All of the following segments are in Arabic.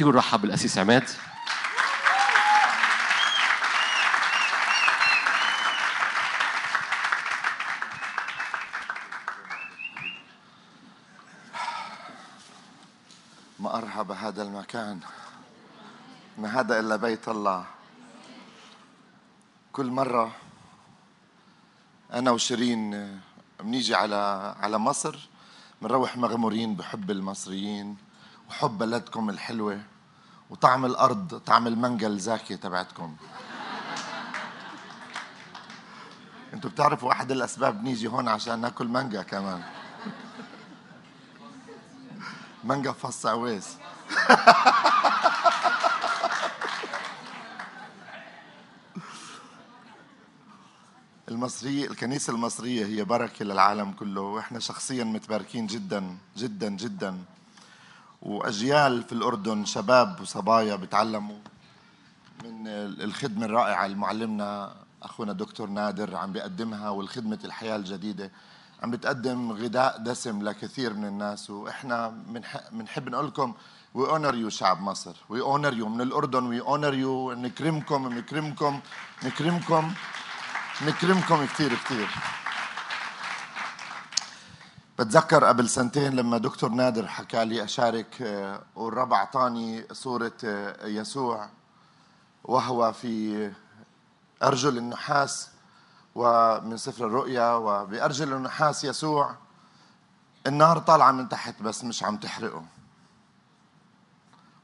تيجوا نرحب بالأسيس عماد. ما أرهب هذا المكان. ما هذا إلا بيت الله. كل مرة أنا وشيرين بنيجي على على مصر بنروح مغمورين بحب المصريين. وحب بلدكم الحلوة وطعم الأرض طعم المانجا الزاكية تبعتكم. أنتوا بتعرفوا أحد الأسباب بنيجي هون عشان ناكل مانجا كمان. مانجا فص عويس. المصرية الكنيسة المصرية هي بركة للعالم كله وإحنا شخصيا متباركين جدا جدا جدا. وأجيال في الأردن شباب وصبايا بتعلموا من الخدمة الرائعة اللي معلمنا أخونا دكتور نادر عم بيقدمها والخدمة الحياة الجديدة. عم بتقدم غذاء دسم لكثير من الناس وإحنا بنحب نقول لكم we honor you شعب مصر. we honor you من الأردن we honor you نكرمكم نكرمكم نكرمكم نكرمكم كثير كثير. بتذكر قبل سنتين لما دكتور نادر حكى لي أشارك آه، والرب أعطاني صورة آه، يسوع وهو في أرجل النحاس ومن سفر الرؤيا وبأرجل النحاس يسوع النار طالعة من تحت بس مش عم تحرقه.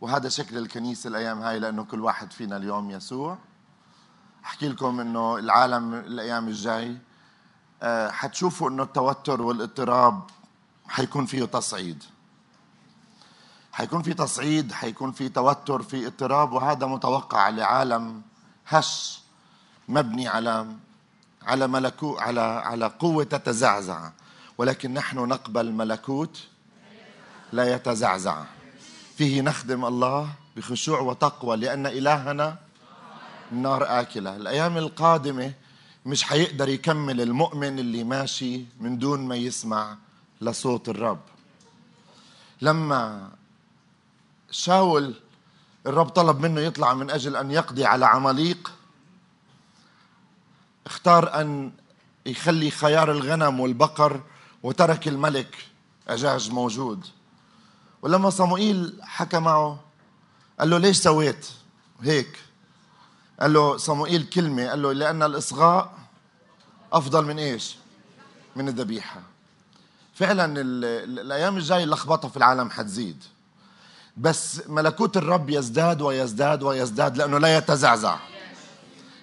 وهذا شكل الكنيسة الأيام هاي لأنه كل واحد فينا اليوم يسوع. أحكي لكم إنه العالم الأيام الجاي آه، حتشوفوا إنه التوتر والاضطراب حيكون فيه تصعيد. حيكون في تصعيد حيكون في توتر في اضطراب وهذا متوقع لعالم هش مبني على على ملكوت على على قوة تتزعزع. ولكن نحن نقبل ملكوت لا يتزعزع. فيه نخدم الله بخشوع وتقوى لأن إلهنا النار آكلة. الأيام القادمة مش حيقدر يكمل المؤمن اللي ماشي من دون ما يسمع لصوت الرب. لما شاول الرب طلب منه يطلع من أجل أن يقضي على عماليق اختار أن يخلي خيار الغنم والبقر وترك الملك أجاج موجود. ولما صموئيل حكى معه قال له ليش سويت هيك؟ قال له صموئيل كلمة قال له لأن الإصغاء أفضل من إيش؟ من الذبيحة. فعلا الأيام الجاية اللخبطة في العالم حتزيد. بس ملكوت الرب يزداد ويزداد ويزداد لأنه لا يتزعزع.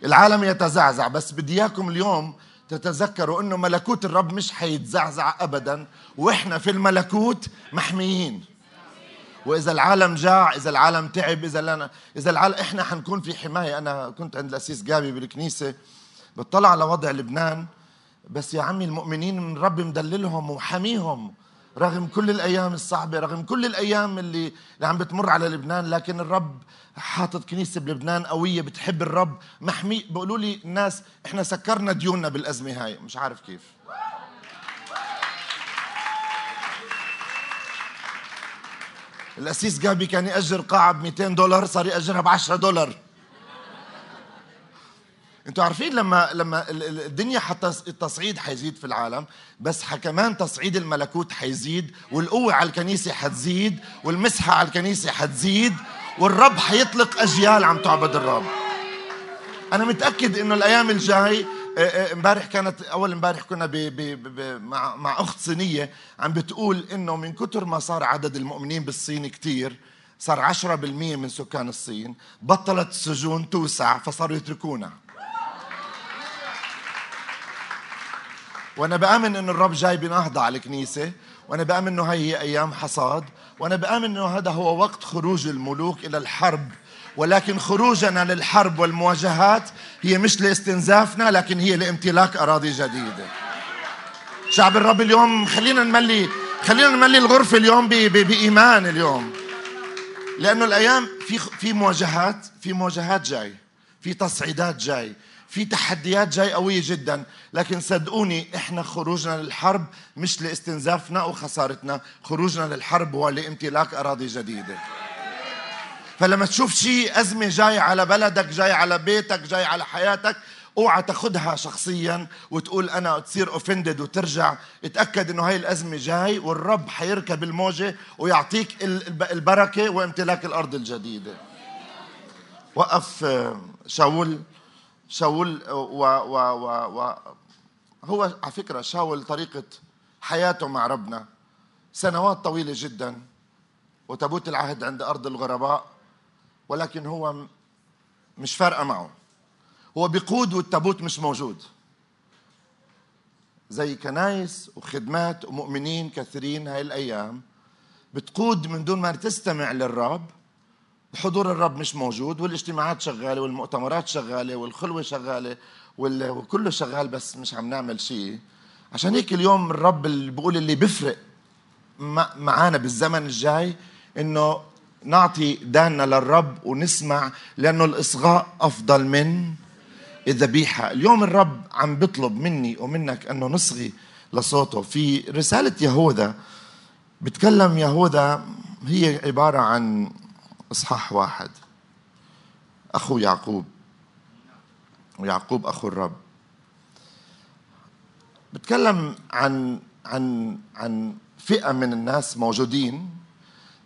العالم يتزعزع بس بدي إياكم اليوم تتذكروا إنه ملكوت الرب مش حيتزعزع ابدا وإحنا في الملكوت محميين. وإذا العالم جاع إذا العالم تعب إذا لنا إذا العالم إحنا حنكون في حماية. أنا كنت عند الأسيس جابي بالكنيسة بطلع على وضع لبنان. بس يا عمي المؤمنين من رب مدللهم وحميهم رغم كل الأيام الصعبة رغم كل الأيام اللي, اللي عم بتمر على لبنان. لكن الرب حاطط كنيسة بلبنان قوية بتحب الرب. محمي بيقولوا لي الناس إحنا سكرنا ديوننا بالأزمة هاي. مش عارف كيف. القسيس جابي كان يأجر قاعة ب 200 دولار صار يأجرها ب 10 دولار. أنتوا عارفين لما لما الدنيا حتى التصعيد حيزيد في العالم بس كمان تصعيد الملكوت حيزيد والقوة على الكنيسة حتزيد والمسحة على الكنيسة حتزيد والرب حيطلق أجيال عم تعبد الرب. أنا متأكد إنه الأيام الجاي امبارح كانت أول امبارح كنا بي بي بي مع مع أخت صينية عم بتقول إنه من كثر ما صار عدد المؤمنين بالصين كثير صار 10% من سكان الصين بطلت السجون توسع فصاروا يتركونا. وأنا بآمن إنه الرب جاي بنهضة على الكنيسة وأنا بآمن إنه هي هي أيام حصاد وأنا بآمن إنه هذا هو وقت خروج الملوك إلى الحرب. ولكن خروجنا للحرب والمواجهات هي مش لاستنزافنا لكن هي لامتلاك أراضي جديدة. شعب الرب اليوم خلينا نملي خلينا نملي الغرفه اليوم بإيمان اليوم. لأنه الأيام في في مواجهات في مواجهات جاي في تصعيدات جاي في تحديات جاي قوية جدا. لكن صدقوني إحنا خروجنا للحرب مش لاستنزافنا وخسارتنا خروجنا للحرب هو لامتلاك أراضي جديدة. فلما تشوف شيء أزمة جاي على بلدك جاي على بيتك جاي على حياتك اوعى تاخذها شخصيا وتقول أنا تصير اوفندد وترجع. اتأكد إنه هاي الأزمة جاي والرب حيركب الموجة ويعطيك البركة وامتلاك الأرض الجديدة. وقف آه، شاول شاول و, و, و, و هو على فكرة شاول طريقة حياته مع ربنا. سنوات طويلة جدا وتابوت العهد عند أرض الغرباء. ولكن هو مش فارقة معه. هو بيقود والتابوت مش موجود. زي كنايس وخدمات ومؤمنين كثيرين هاي الأيام بتقود من دون ما تستمع للرب. حضور الرب مش موجود والاجتماعات شغالة والمؤتمرات شغالة والخلوة شغالة وكله شغال بس مش عم نعمل شيء. عشان هيك اليوم الرب اللي بيقول اللي بيفرق معانا بالزمن الجاي إنه نعطي داننا للرب ونسمع لأنه الإصغاء أفضل من الذبيحة. اليوم الرب عم بيطلب مني ومنك أنه نصغي لصوته. في رسالة يهوذا بتكلم يهوذا هي عبارة عن إصحاح واحد. أخو يعقوب ويعقوب أخو الرب. بتكلم عن عن عن فئة من الناس موجودين.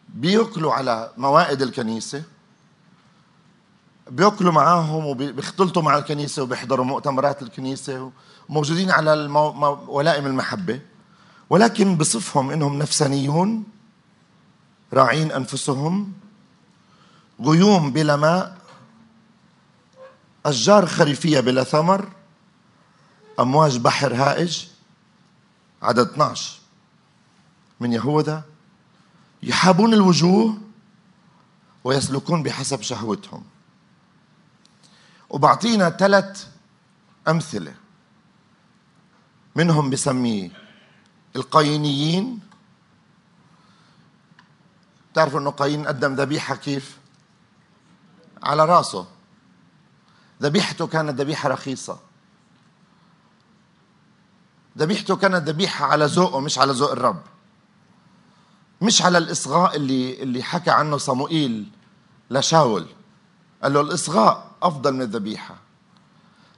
بياكلوا على موائد الكنيسة بياكلوا معاهم وبيختلطوا مع الكنيسة وبيحضروا مؤتمرات الكنيسة وموجودين على المو... ولائم المحبة. ولكن بصفهم إنهم نفسانيون راعين أنفسهم غيوم بلا ماء أشجار خريفية بلا ثمر أمواج بحر هائج عدد 12 من يهوذا. يحابون الوجوه ويسلكون بحسب شهوتهم. وبعطينا ثلاث أمثلة. منهم بسميه القاينيين تعرفوا إنه قايين قدم ذبيحة كيف؟ على راسه. ذبيحته كانت ذبيحة رخيصة. ذبيحته كانت ذبيحة على ذوقه مش على ذوق الرب. مش على الإصغاء اللي اللي حكى عنه صموئيل لشاول. قال له الإصغاء أفضل من الذبيحة.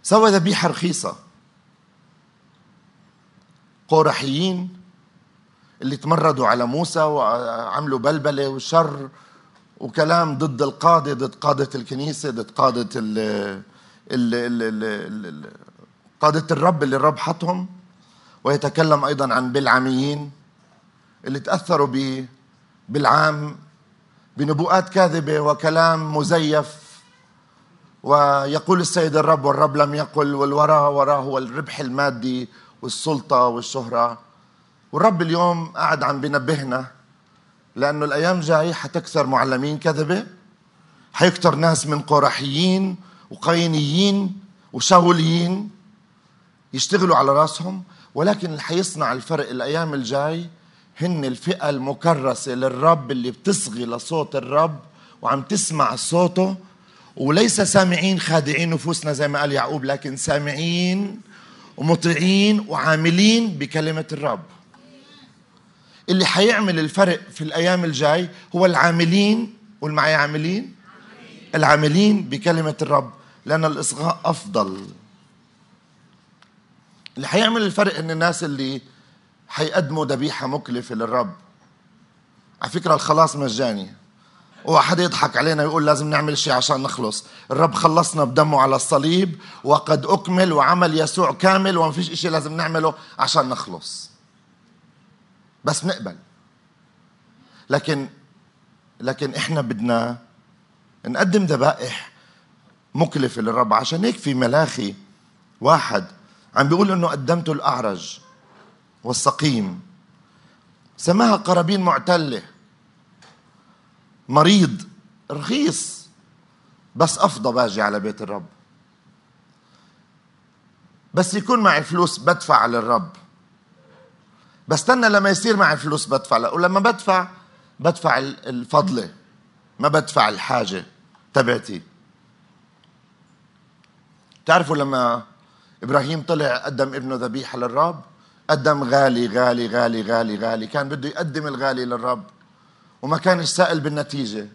سوى ذبيحة رخيصة. قورحيين اللي تمردوا على موسى وعملوا بلبلة وشر وكلام ضد القاده ضد قادة الكنيسة ضد قادة ال ال ال ال قادة الرب اللي الرب حطهم. ويتكلم أيضا عن بلعاميين اللي تأثروا ب بالعام بنبوءات كاذبة وكلام مزيف. ويقول السيد الرب والرب لم يقل والوراء وراه هو الربح المادي والسلطة والشهرة. والرب اليوم قاعد عم بينبهنا لأنه الأيام جاي حتكثر معلمين كذبة حيكثر ناس من قرحيين وقينيين وشاوليين يشتغلوا على راسهم. ولكن اللي حيصنع الفرق الأيام الجاي هن الفئة المكرسة للرب اللي بتصغي لصوت الرب وعم تسمع صوته. وليس سامعين خادعين نفوسنا زي ما قال يعقوب لكن سامعين ومطيعين وعاملين بكلمة الرب. اللي حيعمل الفرق في الأيام الجاي هو العاملين. قول معي عاملين. العاملين بكلمة الرب لأن الإصغاء أفضل. اللي حيعمل الفرق إن الناس اللي حيقدموا ذبيحة مكلفة للرب. على فكرة الخلاص مجاني. وحدا يضحك علينا ويقول لازم نعمل شيء عشان نخلص. الرب خلصنا بدمه على الصليب وقد أكمل وعمل يسوع كامل وما فيش شيء لازم نعمله عشان نخلص. بس نقبل. لكن لكن إحنا بدنا نقدم ذبائح مكلفة للرب. عشان هيك في ملاخي واحد عم بيقول إنه قدمت الأعرج. والسقيم. سماها قرابين معتلة. مريض رخيص بس أفضى باجي على بيت الرب. بس يكون معي فلوس بدفع للرب. بستنى لما يصير معي فلوس بدفع ولما بدفع بدفع الفضلة ما بدفع الحاجة تبعتي. تعرفوا لما إبراهيم طلع قدم ابنه ذبيحة للرب؟ قدم غالي غالي غالي غالي غالي. كان بده يقدم الغالي للرب وما كان سائل بالنتيجة.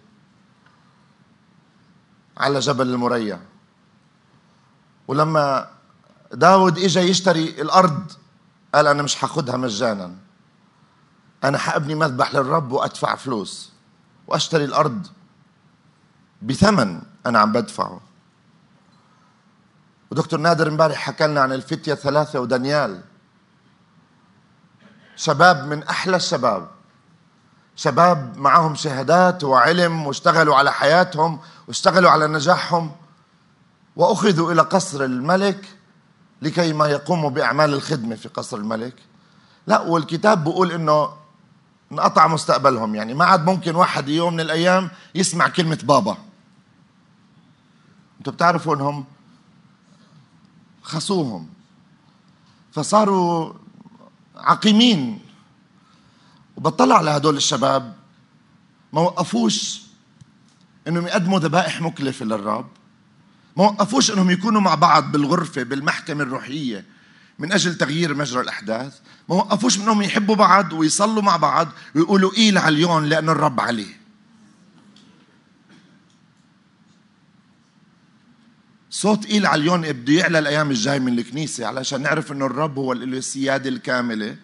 على جبل المريا. ولما داود اجى يشتري الأرض قال أنا مش حاخدها مجانا. أنا حابني مذبح للرب وأدفع فلوس وأشتري الأرض بثمن أنا عم بدفعه. ودكتور نادر امبارح حكى لنا عن الفتية الثلاثة ودانيال. شباب من أحلى الشباب شباب معهم شهادات وعلم واشتغلوا على حياتهم واشتغلوا على نجاحهم وأخذوا إلى قصر الملك لكي ما يقوموا بأعمال الخدمة في قصر الملك. لا والكتاب بيقول إنه انقطع مستقبلهم. يعني ما عاد ممكن واحد يوم من الأيام يسمع كلمة بابا. أنتوا بتعرفوا إنهم خصوهم. فصاروا عقيمين. وبطلع على هدول الشباب ما وقفوش إنهم يقدموا ذبائح مكلفة للرب. ما وقفوش إنهم يكونوا مع بعض بالغرفة بالمحكمة الروحية من أجل تغيير مجرى الأحداث. ما وقفوش إنهم يحبوا بعض ويصلوا مع بعض ويقولوا ايل عليون لأنه الرب عليه. صوت إيل عليون بده يعلى الأيام الجاي من الكنيسة علشان نعرف إنه الرب هو اللي له السيادة الكاملة.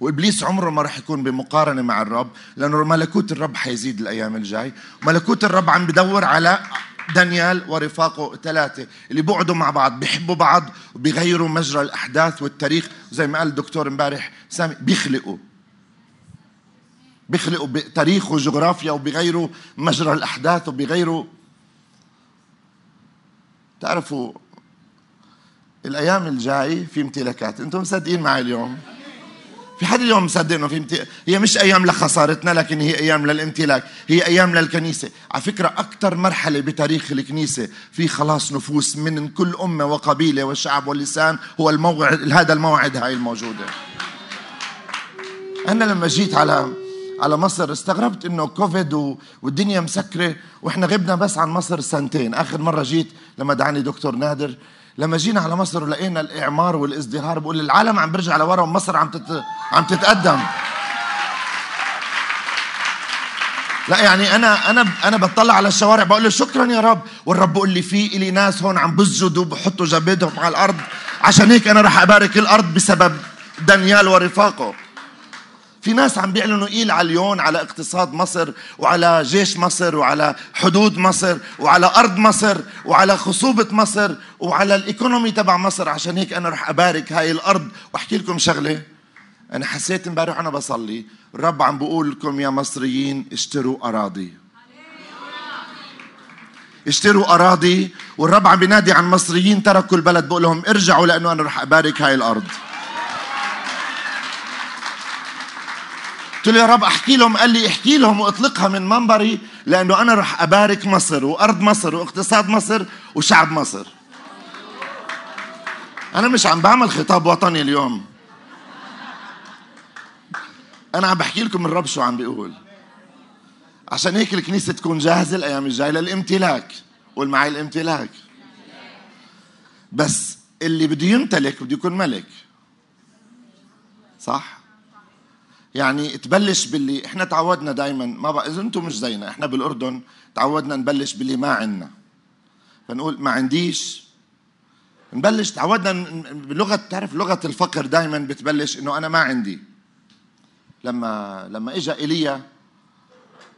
وإبليس عمره ما راح يكون بمقارنة مع الرب لأنه ملكوت الرب حيزيد الأيام الجاي. ملكوت الرب عم بدور على دانيال ورفاقه ثلاثة اللي بيقعدوا مع بعض بيحبوا بعض وبيغيروا مجرى الأحداث والتاريخ. زي ما قال الدكتور امبارح سامي بيخلقوا. بيخلقوا تاريخ وجغرافيا وبيغيروا مجرى الأحداث وبيغيروا تعرفوا الأيام الجاي في امتلاكات أنتم مصدقين معي اليوم؟ في حد اليوم مصدق إنه في امتلاك هي مش أيام لخسارتنا لكن هي أيام للامتلاك. هي أيام للكنيسة. على فكرة أكثر مرحلة بتاريخ الكنيسة في خلاص نفوس من كل أمة وقبيلة وشعب ولسان هو الموعد هذا الموعد هاي الموجودة. أنا لما جيت على على مصر استغربت إنه كوفيد والدنيا مسكرة وإحنا غبنا بس عن مصر سنتين. آخر مرة جيت لما دعاني دكتور نادر لما جينا على مصر ولقينا الإعمار والازدهار بقول العالم عم برجع لورا ومصر عم تت... عم تتقدم. لا يعني أنا أنا أنا بطلع على الشوارع بقول له شكرا يا رب والرب بقول لي في إلي ناس هون عم بسجدوا وبحطوا جبهتهم على الأرض عشان هيك أنا راح أبارك الأرض بسبب دانيال ورفاقه. في ناس عم بيعلنوا إيل عليون على اقتصاد مصر وعلى جيش مصر وعلى حدود مصر وعلى أرض مصر وعلى خصوبة مصر وعلى الإيكونومي تبع مصر. عشان هيك أنا رح أبارك هاي الأرض وأحكي لكم شغلة. أنا حسيت إمبارح وأنا بصلي الرب عم بقول لكم يا مصريين اشتروا أراضي. اشتروا أراضي والرب عم بينادي عن مصريين تركوا البلد. بقول لهم ارجعوا لأنه أنا رح أبارك هاي الأرض. قلت له يا رب احكي لهم. قال لي احكي لهم واطلقها من منبري لأنه أنا رح أبارك مصر وأرض مصر واقتصاد مصر وشعب مصر. أنا مش عم بعمل خطاب وطني اليوم. أنا عم بحكي لكم الرب شو عم بيقول. عشان هيك الكنيسة تكون جاهزة الأيام الجاية للامتلاك. قول معي الامتلاك. بس اللي بده يمتلك بده يكون ملك. صح؟ يعني تبلش باللي إحنا تعودنا دائما ما بقى إذا أنتم مش زينا إحنا بالأردن تعودنا نبلش باللي ما عندنا. فنقول ما عنديش. نبلش تعودنا بلغه تعرف لغة الفقر دائما بتبلش إنه أنا ما عندي. لما لما اجى إيليا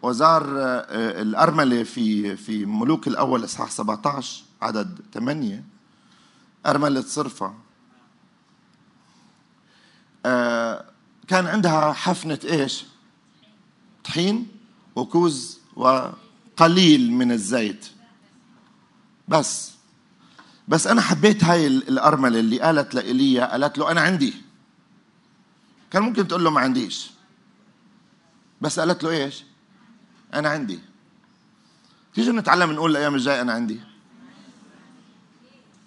وزار آه، الأرملة في في ملوك الأول إصحاح 17 عدد 8 أرملة صرفة. آه كان عندها حفنة إيش؟ طحين وكوز وقليل من الزيت. بس بس أنا حبيت هاي الأرملة اللي قالت لإيليا قالت له أنا عندي. كان ممكن تقول له ما عنديش. بس قالت له إيش؟ أنا عندي. تيجوا نتعلم نقول الأيام الجاية أنا عندي.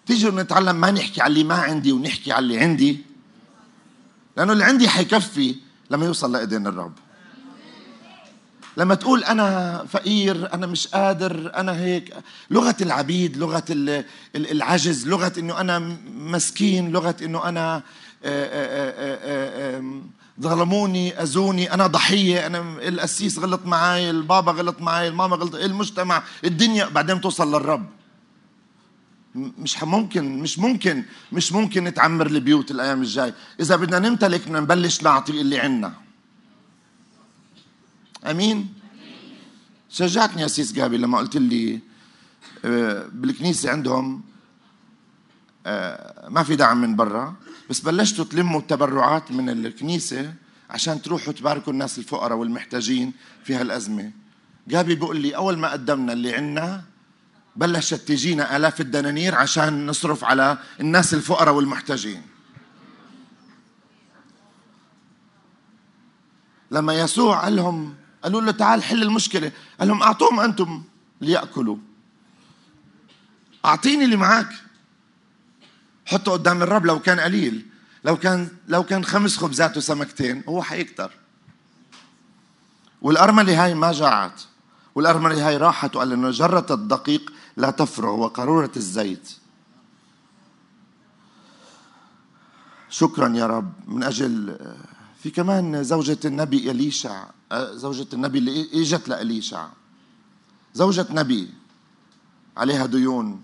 تيجوا نتعلم ما نحكي على اللي ما عندي ونحكي على اللي عندي. لأنه اللي عندي حيكفي لما يوصل لإيدين الرب. لما تقول أنا فقير أنا مش قادر أنا هيك. لغة العبيد لغة العجز لغة إنه أنا مسكين لغة إنه أنا ظلموني أذوني أنا ضحية أنا القسيس غلط معي البابا غلط معي الماما غلط المجتمع الدنيا بعدين توصل للرب. مش ممكن مش ممكن مش ممكن نتعمر البيوت الأيام الجاي. إذا بدنا نمتلك بدنا نبلش نعطي اللي عنا أمين؟ شجعتني يا سيس جابي لما قلت لي آه، بالكنيسة عندهم آه، ما في دعم من برا بس بلشتوا تلموا التبرعات من الكنيسة عشان تروحوا تباركوا الناس الفقراء والمحتاجين في هالأزمة. جابي بيقول لي أول ما قدمنا اللي عنا بلشت تجينا آلاف الدنانير عشان نصرف على الناس الفقراء والمحتاجين. لما يسوع قال لهم قالوا له تعال حل المشكلة. قال لهم أعطوهم أنتم ليأكلوا. أعطيني اللي معك حطه قدام الرب لو كان قليل. لو كان لو كان خمس خبزات وسمكتين هو حيكتر. والأرملة هاي ما جاعت. والأرملة هاي راحت وقال إنه جرة الدقيق لا تفرغ وقارورة الزيت. شكرا يا رب. من أجل في كمان زوجة النبي إليشع زوجة النبي اللي إجت لإليشع. زوجة نبي عليها ديون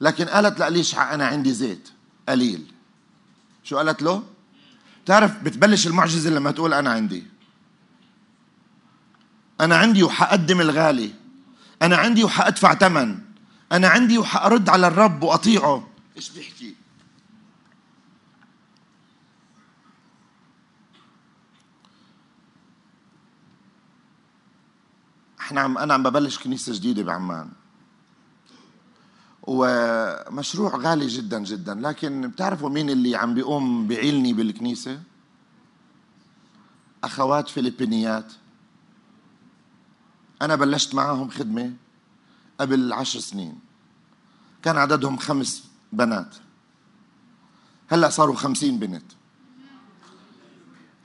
لكن قالت لأليشع أنا عندي زيت قليل. شو قالت له؟ تعرف بتبلش المعجزة لما تقول أنا عندي. أنا عندي وحقدم الغالي. أنا عندي وحأدفع ثمن أنا عندي وحأرد على الرب وأطيعه. إيش بيحكي؟ إحنا عم أنا عم ببلش كنيسة جديدة بعمان. ومشروع غالي جدا جدا. لكن بتعرفوا مين اللي عم بيقوم بعيلني بالكنيسة؟ أخوات فلبينيات أنا بلشت معاهم خدمة قبل عشر سنين. كان عددهم خمس بنات. هلأ صاروا خمسين بنت.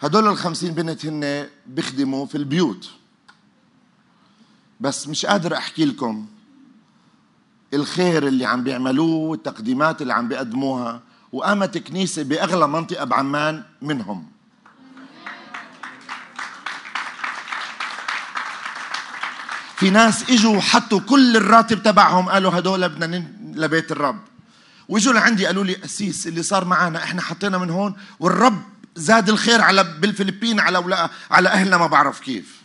هدول الخمسين بنت هن بيخدموا في البيوت. بس مش قادر أحكي لكم الخير اللي عم بيعملوه والتقديمات اللي عم بيقدموها وقامت كنيسة بأغلى منطقة بعمان منهم. في ناس إجوا وحطوا كل الراتب تبعهم قالوا هدول بدنا لبيت الرب. وإجوا لعندي قالوا لي قسيس اللي صار معنا إحنا حطينا من هون والرب زاد الخير على بالفلبين على على أهلنا ما بعرف كيف.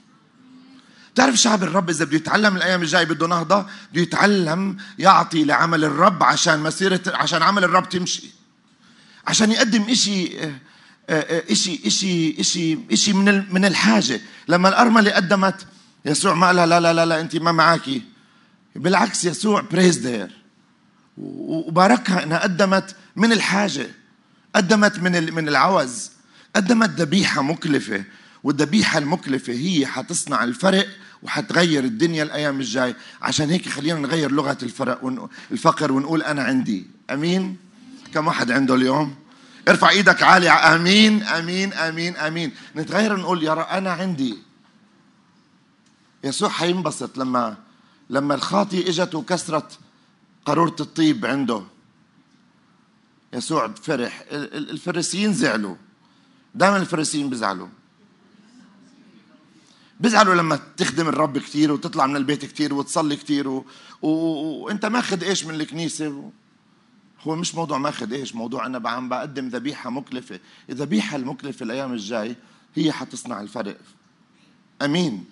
بتعرف شعب الرب إذا بده يتعلم الأيام الجاي بده نهضة بده يتعلم يعطي لعمل الرب عشان مسيرة عشان عمل الرب تمشي. عشان يقدم آه، إشي إشي إشي إشي من من الحاجة. لما الأرملة قدمت يسوع ما قالها لا لا لا لا أنت ما معاكي. بالعكس يسوع بريز دير وباركها إنها قدمت من الحاجة قدمت من من العوز قدمت ذبيحة مكلفة. والذبيحة المكلفة هي حتصنع الفرق وحتغير الدنيا الأيام الجاي. عشان هيك خلينا نغير لغة الفرق الفقر ونقول أنا عندي. أمين؟ كم واحد عنده اليوم؟ ارفع إيدك عالي. أمين أمين أمين أمين. نتغير نقول يا رب أنا عندي. يسوع حينبسط لما لما الخاطي إجت وكسرت قارورة الطيب عنده. يسوع فرح. الفريسيين زعلوا. دائما الفريسيين بيزعلوا بيزعلوا لما تخدم الرب كثير وتطلع من البيت كثير وتصلي كثير و... و... وانت ماخذ إيش من الكنيسة؟ و... هو مش موضوع ماخذ إيش موضوع أنا عم بقدم ذبيحة مكلفة. الذبيحة المكلفة الأيام الجاي هي حتصنع الفرق. أمين.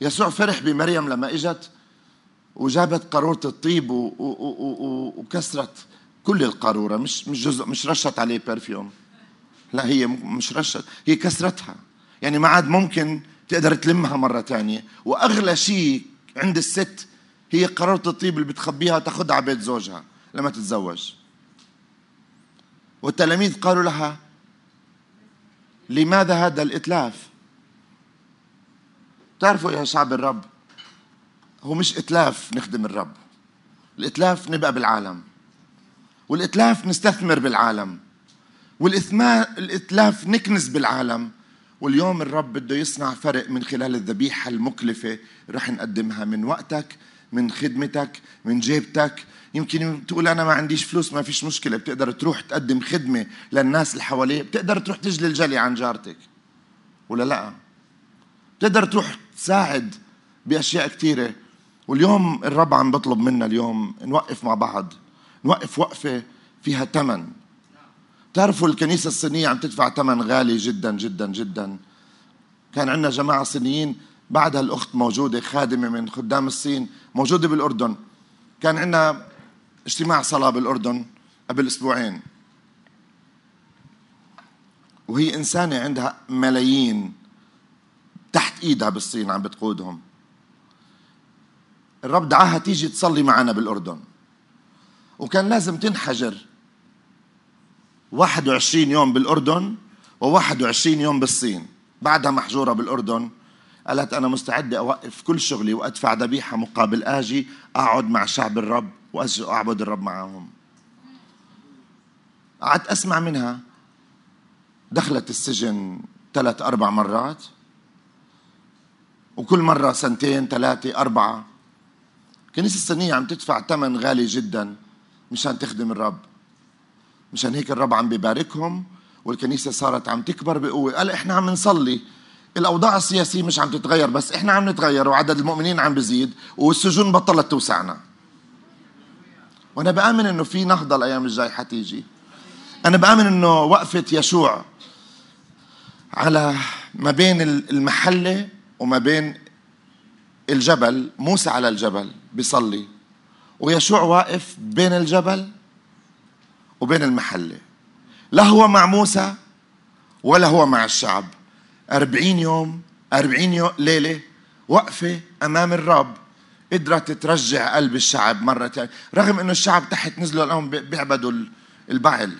يسوع فرح بمريم لما إجت وجابت قارورة الطيب و... و... وكسرت كل القارورة مش مش جزء مش رشت عليه برفيوم لا هي مش رشت هي كسرتها. يعني ما عاد ممكن تقدر تلمها مرة تانية. وأغلى شيء عند الست هي قرارة الطيب اللي بتخبيها تاخذها على بيت زوجها لما تتزوج. والتلاميذ قالوا لها لماذا هذا الإتلاف؟ تعرفوا يا شعب الرب؟ هو مش إتلاف نخدم الرب. الإتلاف نبقى بالعالم. والإتلاف نستثمر بالعالم. والإتلاف نكنز بالعالم. واليوم الرب بده يصنع فرق من خلال الذبيحة المكلفة رح نقدمها من وقتك من خدمتك من جيبتك. يمكن تقول أنا ما عنديش فلوس ما فيش مشكلة. بتقدر تروح تقدم خدمة للناس اللي حواليه بتقدر تروح تجلي الجلي عن جارتك. ولا لا؟ بتقدر تروح تساعد بأشياء كثيره واليوم الرب عم بطلب منا اليوم نوقف مع بعض نوقف وقفة فيها ثمن تعرفوا الكنيسة الصينية عم تدفع ثمن غالي جدا جدا جدا. كان عندنا جماعة صينيين بعدها الأخت موجودة خادمة من خدام الصين موجودة بالأردن. كان عندنا اجتماع صلاة بالأردن قبل أسبوعين. وهي إنسانة عندها ملايين. تحت إيدها بالصين عم بتقودهم. الرب دعاها تيجي تصلي معنا بالأردن. وكان لازم تنحجر. 21 يوم بالأردن و21 يوم بالصين. بعدها محجورة بالأردن. قالت أنا مستعدة أوقف كل شغلي وأدفع ذبيحة مقابل آجي أقعد مع شعب الرب وأعبد الرب معهم. قعدت أسمع منها. دخلت السجن ثلاث أربع مرات. وكل مرة سنتين ثلاثة أربعة. الكنيسة الصينية عم تدفع ثمن غالي جدا مشان تخدم الرب. مشان هيك الرب عم بيباركهم والكنيسة صارت عم تكبر بقوة. قال إحنا عم نصلي. الأوضاع السياسية مش عم تتغير بس إحنا عم نتغير وعدد المؤمنين عم بزيد والسجون بطلت توسعنا. وأنا بآمن إنه في نهضة الأيام الجاي حتيجي. أنا بآمن إنه وقفة يشوع على ما بين المحلة وما بين الجبل موسى على الجبل بيصلي ويشوع واقف بين الجبل وبين المحلة لا هو مع موسى ولا هو مع الشعب. أربعين يوم أربعين يوم ليلة وقفة أمام الرب. قدرت ترجع قلب الشعب مرة ثانية رغم أنه الشعب تحت نزلوا لهم بيعبدوا البعل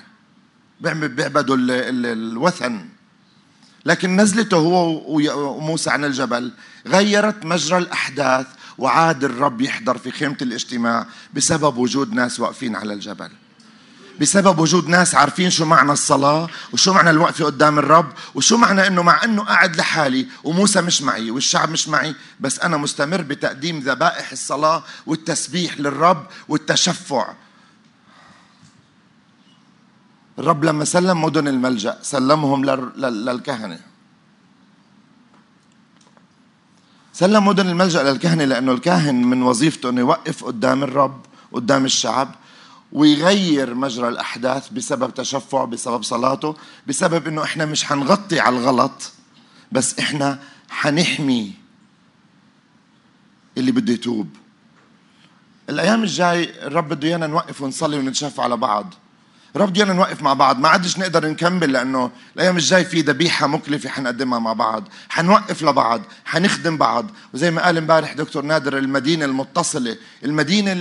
بيعبدوا الوثن. لكن نزلته هو وموسى عن الجبل. غيرت مجرى الأحداث وعاد الرب يحضر في خيمة الاجتماع بسبب وجود ناس واقفين على الجبل. بسبب وجود ناس عارفين شو معنى الصلاة وشو معنى الوقفة قدام الرب وشو معنى إنه مع إنه قاعد لحالي وموسى مش معي والشعب مش معي بس أنا مستمر بتقديم ذبائح الصلاة والتسبيح للرب والتشفع. الرب لما سلم مدن الملجأ سلمهم للكهنة. سلم مدن الملجأ للكهنة لأنه الكاهن من وظيفته أنه يوقف قدام الرب قدام الشعب ويغير مجرى الأحداث بسبب تشفع بسبب صلاته بسبب أنه إحنا مش حنغطي على الغلط بس إحنا حنحمي اللي بده يتوب. الأيام الجاي الرب بده إيانا نوقف ونصلي ونتشفع على بعض. رب بدنا نوقف مع بعض. ما عادش نقدر نكمل لأنه الأيام الجاي في ذبيحة مكلفة حنقدمها مع بعض. حنوقف لبعض حنخدم بعض. وزي ما قال امبارح دكتور نادر المدينة المتصلة المدينة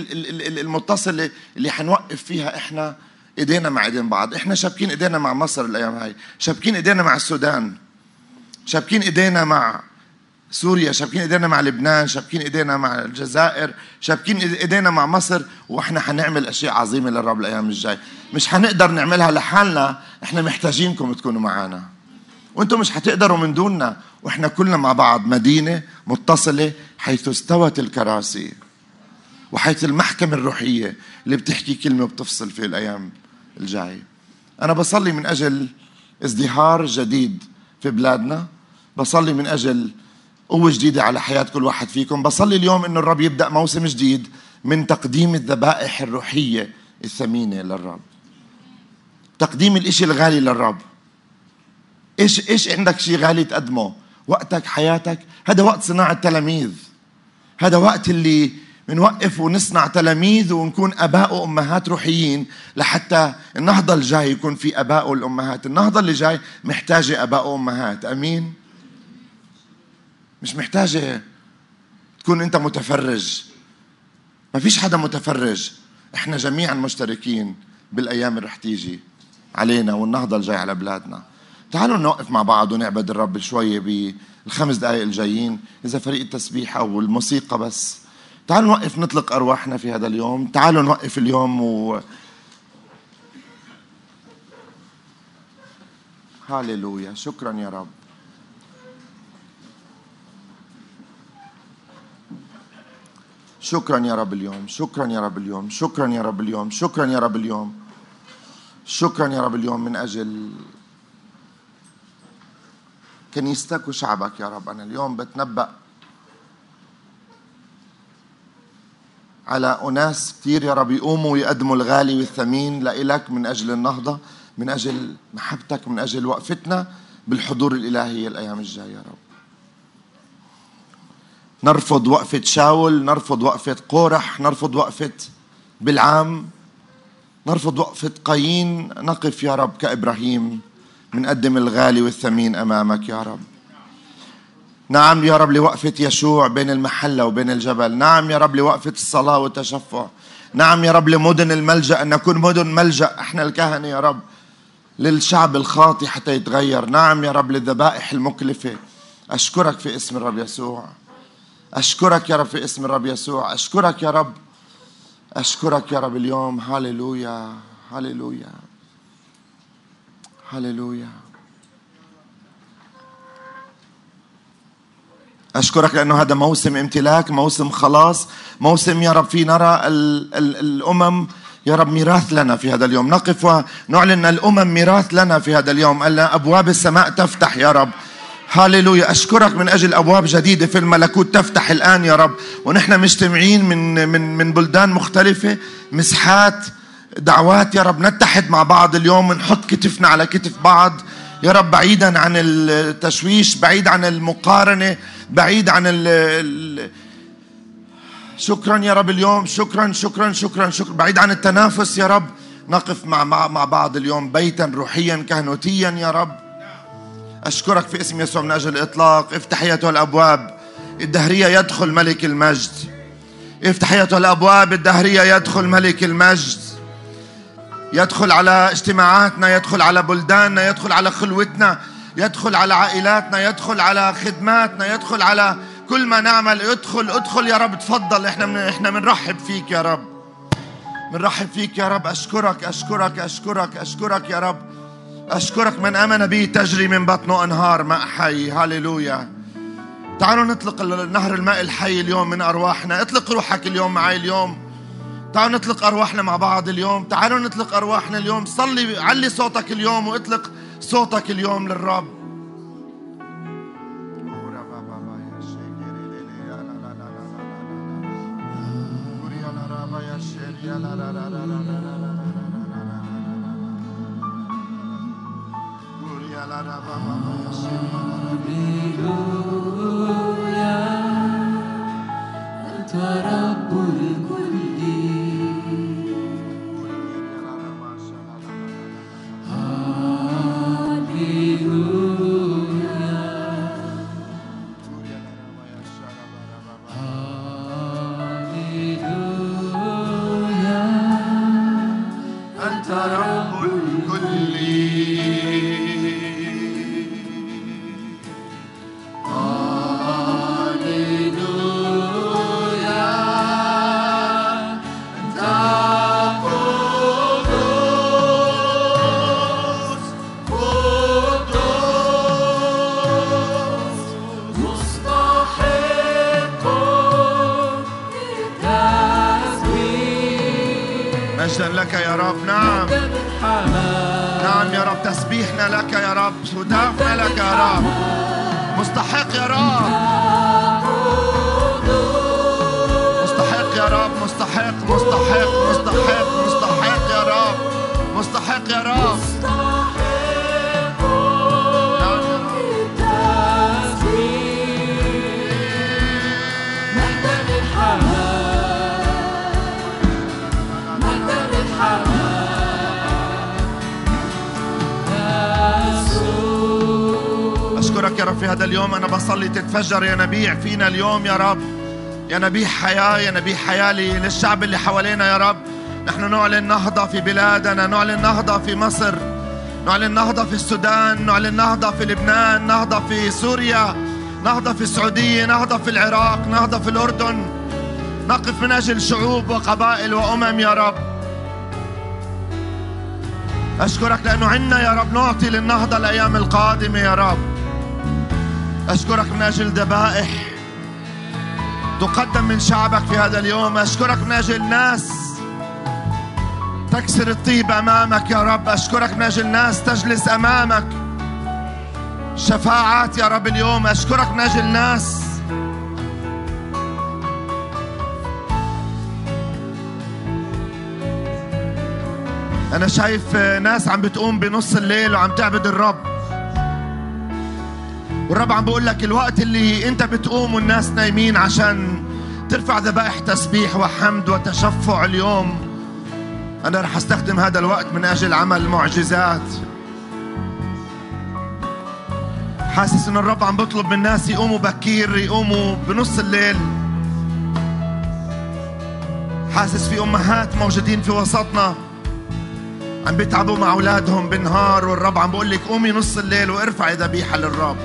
المتصلة اللي حنوقف فيها إحنا إيدينا مع إيدين بعض. إحنا شابكين إيدينا مع مصر الأيام هاي شابكين إيدينا مع السودان شابكين إيدينا مع سوريا شابكين إيدينا مع لبنان شابكين إيدينا مع الجزائر شابكين إيدينا مع مصر وإحنا حنعمل أشياء عظيمة للرب الأيام الجاي. مش حنقدر نعملها لحالنا إحنا محتاجينكم تكونوا معنا وأنتم مش حتقدروا من دوننا وإحنا كلنا مع بعض مدينة متصلة حيث استوت الكراسي وحيث المحكمة الروحية اللي بتحكي كلمة وبتفصل في الأيام الجايه أنا بصلي من أجل ازدهار جديد في بلادنا بصلي من أجل قوة جديدة على حياة كل واحد فيكم. بصلي اليوم أنه الرب يبدأ موسم جديد من تقديم الذبائح الروحية الثمينة للرب. تقديم الإشي الغالي للرب. إيش إيش عندك شيء غالي تقدمه؟ وقتك حياتك. هذا وقت صناعة تلاميذ. هذا وقت اللي بنوقف ونصنع تلاميذ ونكون أباء وامهات روحيين لحتى النهضة الجاي يكون في أباء والامهات النهضة اللي جاي محتاجة أباء وأمهات. آمين. مش محتاجة تكون أنت متفرج. ما فيش حدا متفرج. إحنا جميعا مشتركين بالأيام اللي رح تيجي علينا والنهضة الجاي على بلادنا. تعالوا نوقف مع بعض ونعبد الرب شوية بالخمس دقائق الجايين إذا فريق التسبيح أو الموسيقى بس. تعالوا نوقف نطلق أرواحنا في هذا اليوم. تعالوا نوقف اليوم و هاليلويا شكرا يا رب. شكرا يا رب اليوم شكرا يا رب اليوم شكرا يا رب اليوم شكرا يا رب اليوم. شكرا يا رب اليوم من أجل كنيستك وشعبك يا رب. أنا اليوم بتنبأ على أناس كثير يا رب يقوموا ويقدموا الغالي والثمين لإلك من أجل النهضة من أجل محبتك من أجل وقفتنا بالحضور الإلهي الأيام الجاية يا رب. نرفض وقفة شاول نرفض وقفة قورح نرفض وقفة بالعام نرفض وقفة قايين. نقف يا رب كإبراهيم منقدم الغالي والثمين أمامك يا رب. نعم يا رب لوقفة يشوع بين المحلة وبين الجبل. نعم يا رب لوقفة الصلاة والتشفع. نعم يا رب لمدن الملجأ أن نكون مدن ملجأ إحنا الكهنة يا رب للشعب الخاطي حتى يتغير. نعم يا رب للذبائح المكلفة. أشكرك في اسم الرب يسوع. أشكرك يا رب في اسم الرب يسوع. أشكرك يا رب. أشكرك يا رب اليوم. هاليلويا هاليلويا هاليلويا أشكرك لأنه هذا موسم امتلاك موسم خلاص. موسم يا رب في نرى ال ال الأمم. يا رب ميراث لنا في هذا اليوم. نقف ونعلن الأمم ميراث لنا في هذا اليوم. ألا أبواب السماء تفتح يا رب. هاليلويا. أشكرك من أجل أبواب جديدة في الملكوت. تفتح الآن يا رب. ونحن مجتمعين من من من بلدان مختلفة. مسحات دعوات يا رب. نتحد مع بعض اليوم. ونحط كتفنا على كتف بعض. يا رب بعيدا عن التشويش بعيد عن المقارنة بعيد عن ال شكرا يا رب اليوم. شكرا شكرا شكرا شكرا. بعيد عن التنافس يا رب. نقف مع مع بعض اليوم. بيتا روحيا كهنوتيا يا رب. أشكرك في اسم يسوع من أجل الإطلاق. افتح أيتها الأبواب. الدهرية يدخل ملك المجد. افتح أيتها الأبواب. الدهرية يدخل ملك المجد. يدخل على اجتماعاتنا يدخل على بلداننا يدخل على خلوتنا يدخل على عائلاتنا يدخل على خدماتنا يدخل على كل ما نعمل. ادخل ادخل يا رب. تفضل. إحنا من إحنا بنرحب فيك يا رب. بنرحب فيك يا رب. أشكرك أشكرك أشكرك أشكرك يا رب. أشكرك من آمن بي تجري من بطنه أنهار ماء حي. هاليلويا تعالوا نطلق نهر الماء الحي اليوم من أرواحنا. اطلق روحك اليوم معي اليوم. تعالوا نطلق أرواحنا مع بعض اليوم. تعالوا نطلق أرواحنا اليوم. صلي علي صوتك اليوم واطلق صوتك اليوم للرب. Doctor. تتفجر ينابيع فينا اليوم يا رب. ينابيع حياة ينابيع حياة للشعب اللي حوالينا يا رب. نحن نعلن نهضة في بلادنا نعلن نهضة في مصر نعلن نهضة في السودان نعلن نهضة في لبنان نهضة في سوريا نهضة في السعودية نهضة في العراق نهضة في الأردن. نقف من أجل شعوب وقبائل وأمم يا رب. أشكرك لأنه عنا يا رب نعطي للنهضة الأيام القادمة يا رب. أشكرك من أجل ذبائح تقدم من شعبك في هذا اليوم. أشكرك من أجل ناس. تكسر الطيب أمامك يا رب. أشكرك من أجل ناس. تجلس أمامك. شفاعات يا رب اليوم. أشكرك من أجل ناس. أنا شايف ناس عم بتقوم بنص الليل وعم تعبد الرب. والرب عم بقول لك الوقت اللي أنت بتقوم والناس نايمين عشان ترفع ذبائح تسبيح وحمد وتشفع اليوم. أنا رح أستخدم هذا الوقت من أجل عمل معجزات. حاسس إن الرب عم بطلب من الناس يقوموا بكير يقوموا بنص الليل. حاسس في أمهات موجودين في وسطنا عم بيتعبوا مع أولادهم بالنهار والرب عم بقول لك قومي نص الليل وارفعي ذبيحة للرب.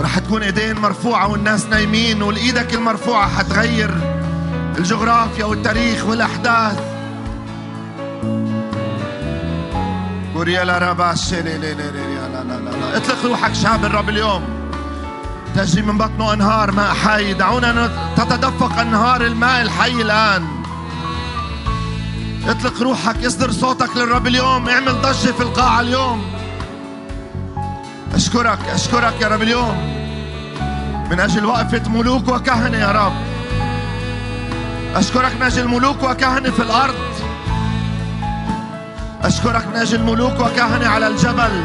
رح تكون ايدين مرفوعة والناس نايمين والإيدك المرفوعة حتغير. الجغرافيا والتاريخ والأحداث. اطلق روحك شاب الرب اليوم. تجري من بطنه أنهار ماء حي. دعونا تتدفق أنهار الماء الحي الآن. اطلق روحك اصدر صوتك للرب اليوم. اعمل ضجة في القاعة اليوم. أشكرك أشكرك يا رب اليوم. من أجل وقفة ملوك وكهنة يا رب. أشكرك من أجل ملوك وكهنة في الأرض. أشكرك من أجل ملوك وكهنة على الجبل.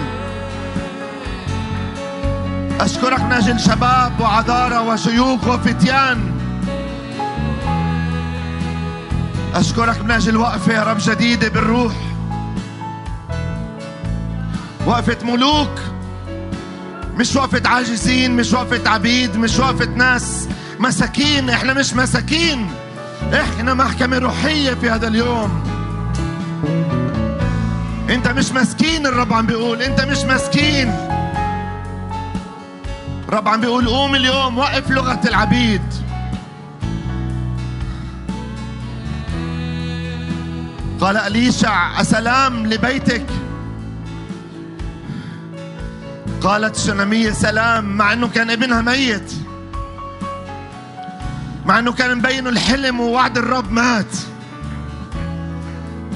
أشكرك من أجل شباب وعذارى وشيوخ وفتيان. أشكرك من أجل وقفة يا رب جديدة بالروح. وقفة ملوك مش وقفة عاجزين مش وقفة عبيد مش وقفة ناس. مساكين إحنا مش مساكين. إحنا محكمة روحية في هذا اليوم. إنت مش مسكين الرب عم بيقول. إنت مش مسكين. الرب عم بيقول قوم اليوم وقف لغة العبيد. قال أليشع أسلام لبيتك. قالت الشنمية سلام مع أنه كان ابنها ميت. مع أنه كان مبين الحلم ووعد الرب مات.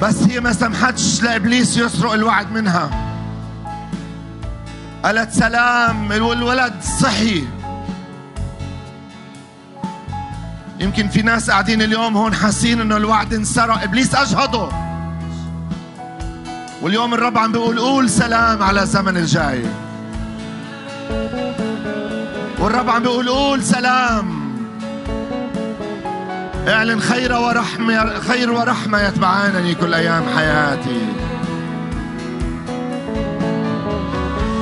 بس هي ما سمحتش لإبليس يسرق الوعد منها. قالت سلام والولد صحي. يمكن في ناس قاعدين اليوم هون حاسين إنه الوعد انسرق. إبليس أجهضه. واليوم الرب عم بيقول قول سلام على الزمن الجاي. والرب عم بيقول قول سلام. اعلن خير ورحمة خير ورحمة يتبعانني كل أيام حياتي.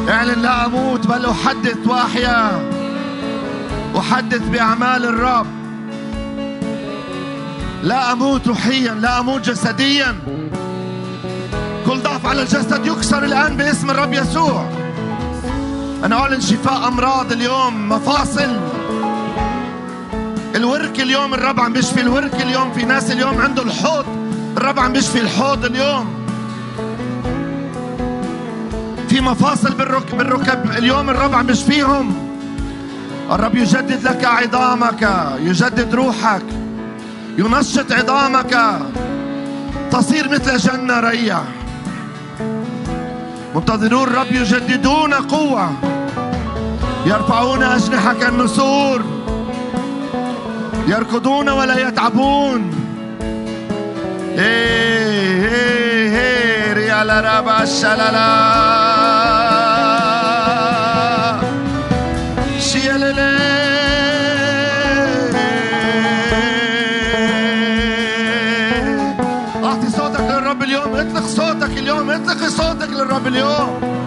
اعلن لا أموت بل أحدث وأحيا. أحدث بأعمال الرب. لا أموت روحيا لا أموت جسديا. كل ضعف على الجسد يكسر الآن باسم الرب يسوع. أنا أعلن شفاء أمراض اليوم مفاصل. الورك اليوم الرب عم بيشفي الورك اليوم في ناس اليوم عنده الحوض. الرب عم بيشفي الحوض اليوم. في مفاصل بالركب, بالركب اليوم الرب عم بيشفيهم. الرب يجدد لك عظامك يجدد روحك. ينشط عظامك. تصير مثل جنة ريع. منتظرون الرب يجددون قوة. يرفعون أجنحة كالنسور. يركضون ولا يتعبون. إيه إيه إيه ريال رابا الشلالا اطلق صوتك للرب اليوم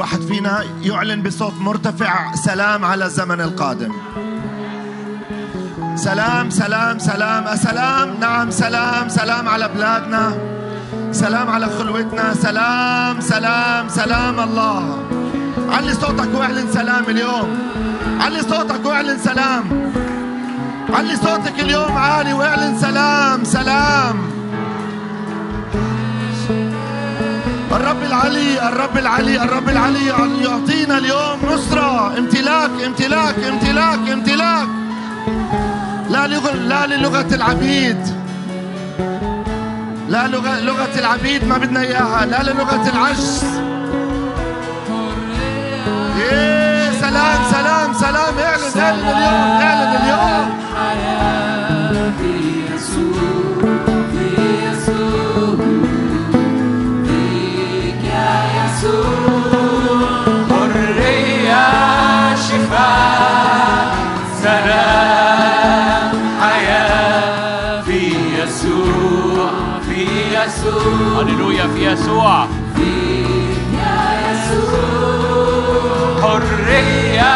واحد فينا يعلن بصوت مرتفع سلام على الزمن القادم. سلام سلام سلام سلام نعم سلام سلام على بلادنا سلام على خلوتنا سلام سلام سلام الله. علي صوتك وإعلن سلام اليوم. علي صوتك وإعلن سلام. علي صوتك اليوم عالي وإعلن سلام سلام. العلي الرب العلي الرب العلي يعطينا اليوم نصرة. امتلاك امتلاك امتلاك امتلاك. لا لغة لا للغة العبيد. لا لغة لغة العبيد ما بدنا إياها. لا للغة العجز. إيه سلام سلام سلام. اعلن اعلن اليوم اعلن اليوم. حياة في يسوع. فيك يا يسوع حرية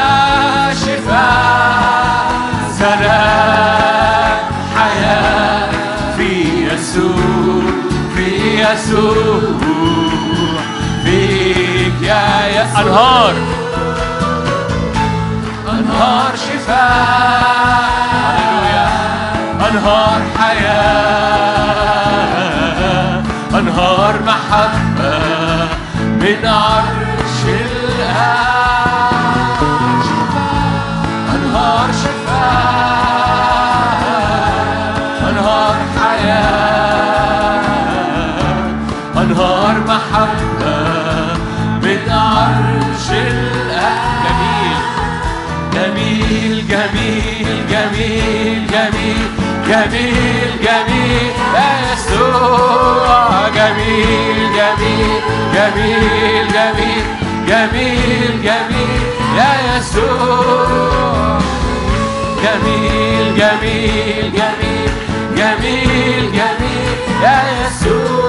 شفاء سلام حياة. في يسوع في يسوع. فيك يا يسوع. أنهار. أنهار شفاء. جميل جميل يسوع جميل جميل جميل جميل جميل جميل يا يسوع جميل جميل جميل جميل جميل يا يسوع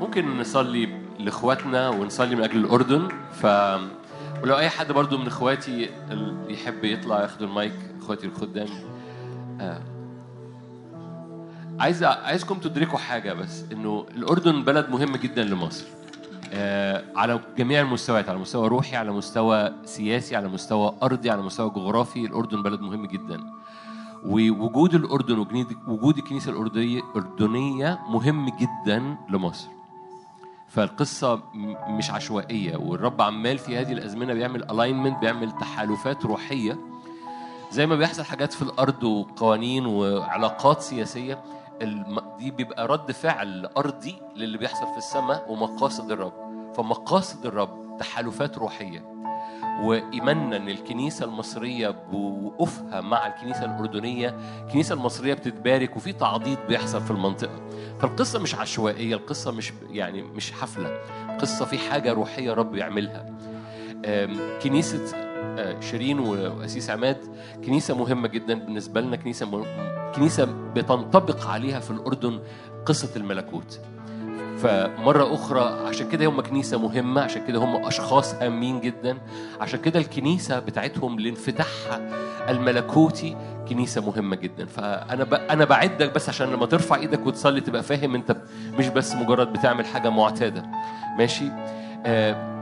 ممكن نصلي لإخواتنا ونصلي من أجل الأردن. ف ولو أي حد برضو من إخواتي ال- يحب يطلع ياخد المايك إخواتي الخدام آه. عايز عايزكم تدركوا حاجة بس إنه الأردن بلد مهم جدا لمصر. آه، على جميع المستويات على مستوى روحي على مستوى سياسي على مستوى أرضي على مستوى جغرافي الأردن بلد مهم جدا. ووجود الأردن وجود الكنيسة الأردنية مهم جدا لمصر. فالقصة م- مش عشوائية والرب عمال في هذه الأزمنة بيعمل الاينمنت بيعمل تحالفات روحية. زي ما بيحصل حاجات في الأرض وقوانين وعلاقات سياسية الم- دي بيبقى رد فعل أرضي للي بيحصل في السماء ومقاصد الرب. فمقاصد الرب تحالفات روحية. وإيماننا إن الكنيسة المصرية بوقوفها مع الكنيسة الأردنية. الكنيسة المصرية بتتبارك وفي تعضيد بيحصل في المنطقة. فالقصة مش عشوائية القصة مش يعني مش حفلة. القصة في حاجة روحية رب يعملها. كنيسة آه، شيرين وأسيس عماد كنيسة مهمة جدا بالنسبة لنا. كنيسة. كنيسة بتنطبق عليها في الأردن قصة الملكوت. فمرة أخرى عشان كده هم كنيسة مهمة عشان كده هم أشخاص هامين جدا. عشان كده الكنيسة بتاعتهم لانفتاحها الملكوتي كنيسة مهمة جدا. فأنا ب... أنا بعدك بس عشان لما ترفع إيدك وتصلي تبقى فاهم أنت مش بس مجرد بتعمل حاجة معتادة. ماشي؟ آه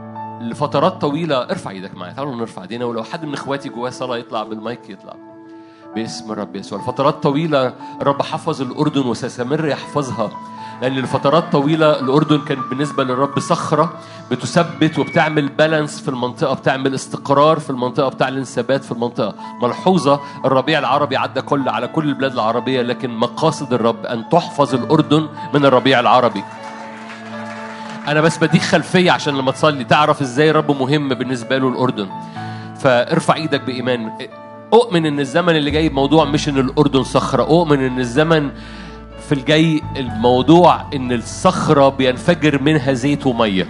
لفترات طويلة ارفع إيدك معايا. تعالوا نرفع إيدينا ولو حد من إخواتي جواه صلاة يطلع بالمايك يطلع. باسم الرب يسوع. لفترات طويلة الرب حفظ الأردن وسيستمر يحفظها. لأن لفترات طويلة الأردن كان بالنسبة للرب صخرة بتثبت وبتعمل بالانس في المنطقة بتعمل استقرار في المنطقة بتعلن ثبات في المنطقة. ملحوظة الربيع العربي عدى كل على كل البلاد العربية لكن مقاصد الرب أن تحفظ الأردن من الربيع العربي. أنا بس بديك خلفية عشان لما تصلي تعرف إزاي الرب مهم بالنسبة له الأردن. فارفع إيدك بإيمان. أؤمن إن الزمن اللي جاي موضوع مش إن الأردن صخرة أؤمن إن الزمن الجاي الموضوع إن الصخرة بينفجر منها زيت ومية.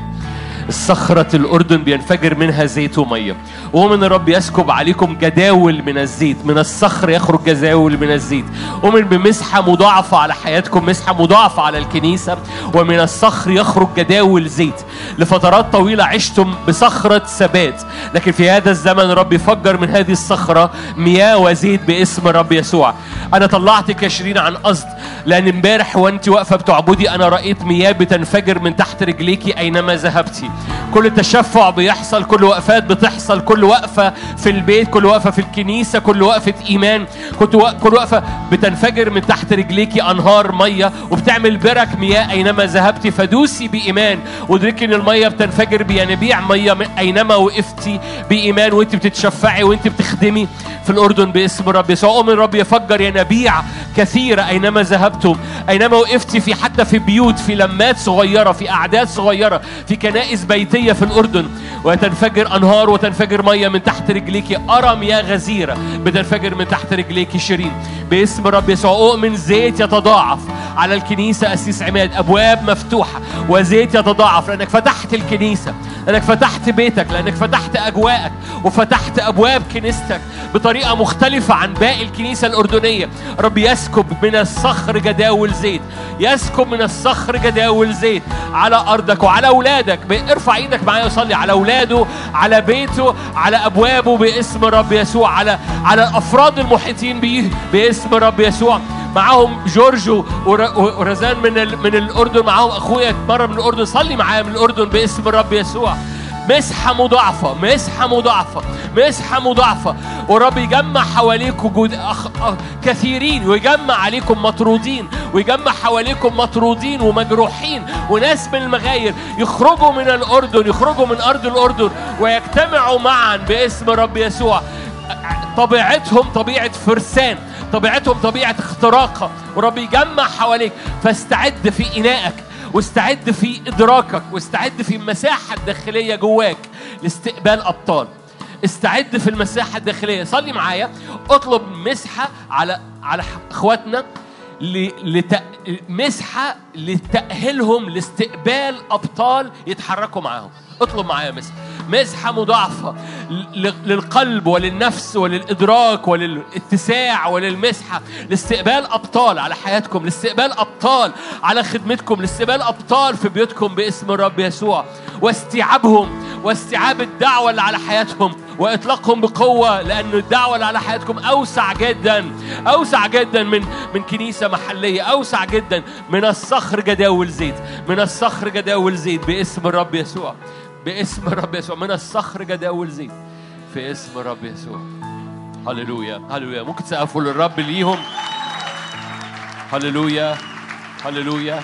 الصخرة الأردن بينفجر منها زيت ومية. ومن الرب يسكب عليكم جداول من الزيت من الصخر يخرج جداول من الزيت. ومن بمسحة مضاعفة على حياتكم مسحة مضاعفة على الكنيسة. ومن الصخر يخرج جداول زيت. لفترات طويلة عشتم بصخرة ثبات. لكن في هذا الزمن الرب يفجر من هذه الصخرة مياه وزيت باسم الرب يسوع. أنا طلعتك يا شيرين عن قصد لأن امبارح وأنت واقفة بتعبدي أنا رأيت مياه بتنفجر من تحت رجليكي أينما ذهبتي. كل تشفع بيحصل كل وقفات بتحصل كل وقفة في البيت كل وقفة في الكنيسة كل وقفة إيمان كنت كل وقفة بتنفجر من تحت رجليكي أنهار مية وبتعمل برك مياه أينما ذهبتي فدوسي بإيمان وادركي إن المية بتنفجر بينابيع مية أينما وقفتي بإيمان وأنت بتتشفعي وأنت بتخدمي في الأردن باسم الرب يسوع أؤمن الرب يفجر ينابيع كثيرة أينما ذهبتم أينما وقفتي في حتى في بيوت في لمات صغيرة في أعداد صغيرة في كنائس بيتية في الأردن وتنفجر أنهار وتنفجر مية من تحت رجليكي أرى مياه غزيرة بتنفجر من تحت رجليكي شيرين. باسم الرب يسوع أؤمن زيت يتضاعف. على الكنيسة أسيس عماد أبواب مفتوحة. وزيت يتضاعف لأنك فتحت الكنيسة لأنك فتحت بيتك لأنك فتحت أجواءك وفتحت أبواب كنيستك بطريقة مختلفة عن باقي الكنيسة الأردنية. رب يسكب من الصخر جداول زيت يسكب من الصخر جداول زيت على أرضك وعلى أولادك. ارفع إيدك معايا وصلي على أولاده على بيته على أبوابه باسم رب يسوع على على الأفراد المحيطين بيه باسم رب يسوع. معاهم جورج ور- ورزان من من الأردن معاهم أخويا مره من الأردن. صلي معايا من الأردن باسم الرب يسوع. مسحة مضاعفة مسحة مضاعفة مسحة مضاعفة. ورب يجمع حواليكم جود أخ... أخ... كثيرين ويجمع عليكم مطرودين ويجمع حواليكم مطرودين ومجروحين وناس من المغاير. يخرجوا من الأردن يخرجوا من أرض الأردن ويجتمعوا معا باسم رب يسوع. طبيعتهم طبيعة فرسان طبيعتهم طبيعة اختراقة ورب يجمع حواليك. فاستعد في إنائك. واستعد في إدراكك واستعد في المساحة الداخلية جواك لاستقبال أبطال. استعد في المساحة الداخلية. صلي معايا. اطلب مسحة على على إخواتنا لت... مسحة لتأهيلهم لاستقبال أبطال يتحركوا معاهم. اطلب معايا مسحة مسحة مضاعفة للقلب وللنفس وللإدراك وللاتساع وللمسحة لاستقبال أبطال على حياتكم لاستقبال أبطال على خدمتكم لاستقبال أبطال في بيوتكم باسم الرب يسوع. واستيعابهم واستيعاب الدعوة اللي على حياتهم وإطلاقهم بقوة لأن الدعوة اللي على حياتكم أوسع جدا أوسع جدا من من كنيسة محلية أوسع جدا من الصخر جداول زيت من الصخر جداول زيت باسم الرب يسوع. باسم الرب يسوع. من الصخر جداول زيت. في اسم الرب يسوع. هللويا. هللويا. ممكن تسقفوا للرب ليهم. هللويا. هللويا.